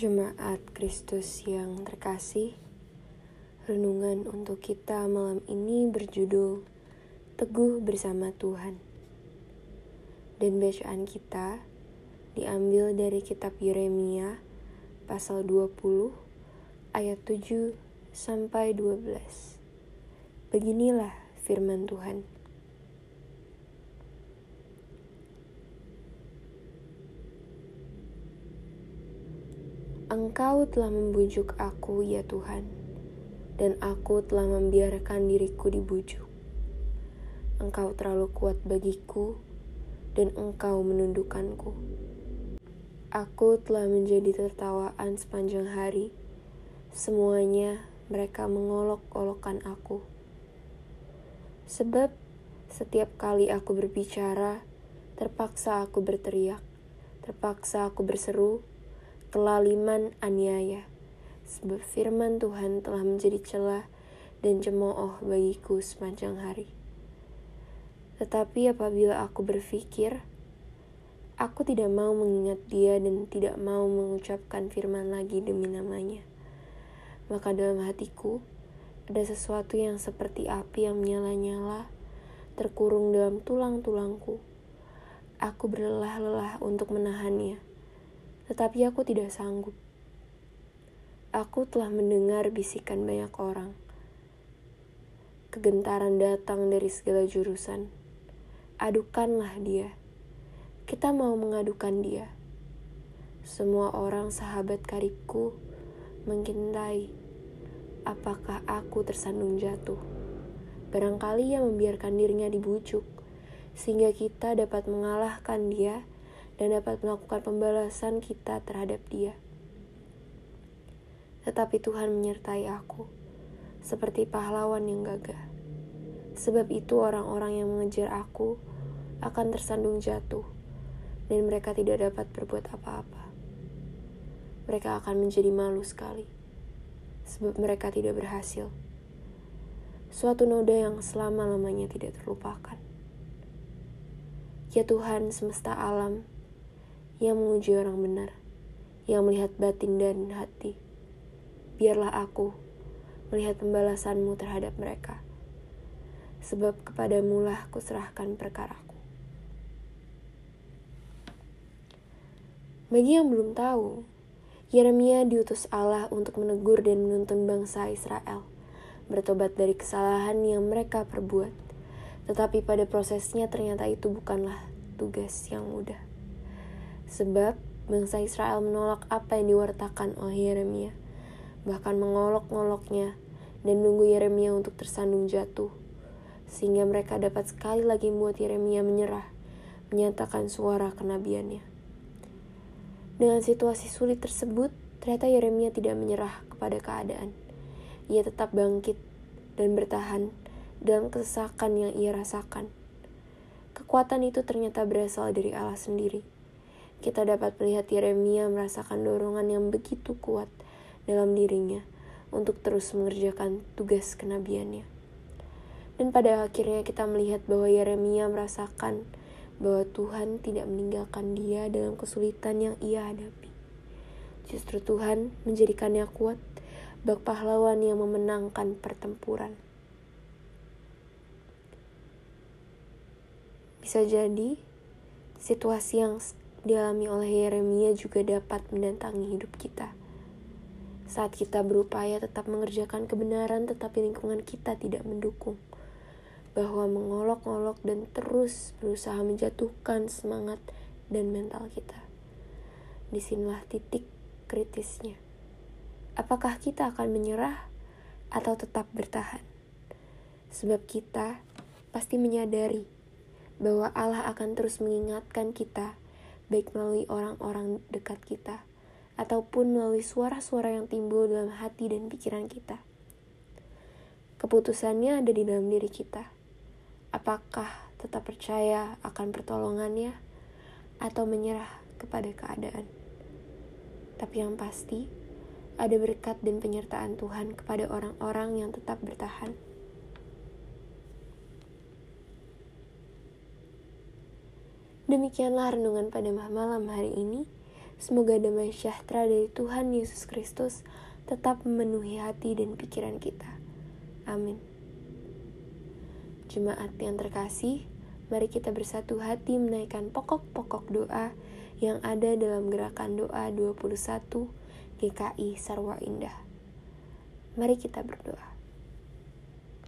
Jemaat Kristus yang terkasih, renungan untuk kita malam ini berjudul Teguh Bersama Tuhan. Dan bacaan kita diambil dari kitab Yeremia pasal 20 ayat 7 sampai 12. Beginilah firman Tuhan. Engkau telah membujuk aku, ya Tuhan, dan aku telah membiarkan diriku dibujuk. Engkau terlalu kuat bagiku, dan engkau menundukkanku. Aku telah menjadi tertawaan sepanjang hari. Semuanya mereka mengolok-olokkan aku. Sebab setiap kali aku berbicara, terpaksa aku berteriak, terpaksa aku berseru, kelaliman aniaya, sebab firman Tuhan telah menjadi celah dan cemooh bagiku sepanjang hari. Tetapi apabila aku berpikir, aku tidak mau mengingat dia dan tidak mau mengucapkan firman lagi demi namanya. Maka dalam hatiku, ada sesuatu yang seperti api yang menyala-nyala, terkurung dalam tulang-tulangku. Aku berlelah-lelah untuk menahannya tetapi aku tidak sanggup. Aku telah mendengar bisikan banyak orang. Kegentaran datang dari segala jurusan. Adukanlah dia. Kita mau mengadukan dia. Semua orang sahabat karibku mengintai apakah aku tersandung jatuh. Barangkali ia membiarkan dirinya dibujuk, sehingga kita dapat mengalahkan dia dan dapat melakukan pembalasan kita terhadap Dia. Tetapi Tuhan menyertai aku, seperti pahlawan yang gagah. Sebab itu, orang-orang yang mengejar aku akan tersandung jatuh, dan mereka tidak dapat berbuat apa-apa. Mereka akan menjadi malu sekali, sebab mereka tidak berhasil. Suatu noda yang selama-lamanya tidak terlupakan. Ya Tuhan semesta alam, yang menguji orang benar, yang melihat batin dan hati. Biarlah aku melihat pembalasanmu terhadap mereka, sebab kepadamulah kuserahkan perkaraku. Bagi yang belum tahu, Yeremia diutus Allah untuk menegur dan menuntun bangsa Israel, bertobat dari kesalahan yang mereka perbuat. Tetapi pada prosesnya ternyata itu bukanlah tugas yang mudah. Sebab bangsa Israel menolak apa yang diwartakan oleh Yeremia, bahkan mengolok-ngoloknya dan menunggu Yeremia untuk tersandung jatuh, sehingga mereka dapat sekali lagi membuat Yeremia menyerah, menyatakan suara kenabiannya. Dengan situasi sulit tersebut, ternyata Yeremia tidak menyerah kepada keadaan. Ia tetap bangkit dan bertahan dalam kesesakan yang ia rasakan. Kekuatan itu ternyata berasal dari Allah sendiri kita dapat melihat Yeremia merasakan dorongan yang begitu kuat dalam dirinya untuk terus mengerjakan tugas kenabiannya. Dan pada akhirnya kita melihat bahwa Yeremia merasakan bahwa Tuhan tidak meninggalkan dia dalam kesulitan yang ia hadapi. Justru Tuhan menjadikannya kuat, bak pahlawan yang memenangkan pertempuran. Bisa jadi situasi yang dialami oleh Yeremia juga dapat mendatangi hidup kita. Saat kita berupaya tetap mengerjakan kebenaran tetapi lingkungan kita tidak mendukung. Bahwa mengolok-olok dan terus berusaha menjatuhkan semangat dan mental kita. Di sinilah titik kritisnya. Apakah kita akan menyerah atau tetap bertahan? Sebab kita pasti menyadari bahwa Allah akan terus mengingatkan kita baik melalui orang-orang dekat kita ataupun melalui suara-suara yang timbul dalam hati dan pikiran kita. Keputusannya ada di dalam diri kita. Apakah tetap percaya akan pertolongannya atau menyerah kepada keadaan? Tapi yang pasti, ada berkat dan penyertaan Tuhan kepada orang-orang yang tetap bertahan. Demikianlah renungan pada malam hari ini. Semoga damai sejahtera dari Tuhan Yesus Kristus tetap memenuhi hati dan pikiran kita. Amin. Jemaat yang terkasih, mari kita bersatu hati menaikkan pokok-pokok doa yang ada dalam gerakan doa 21 GKI Sarwa Indah. Mari kita berdoa.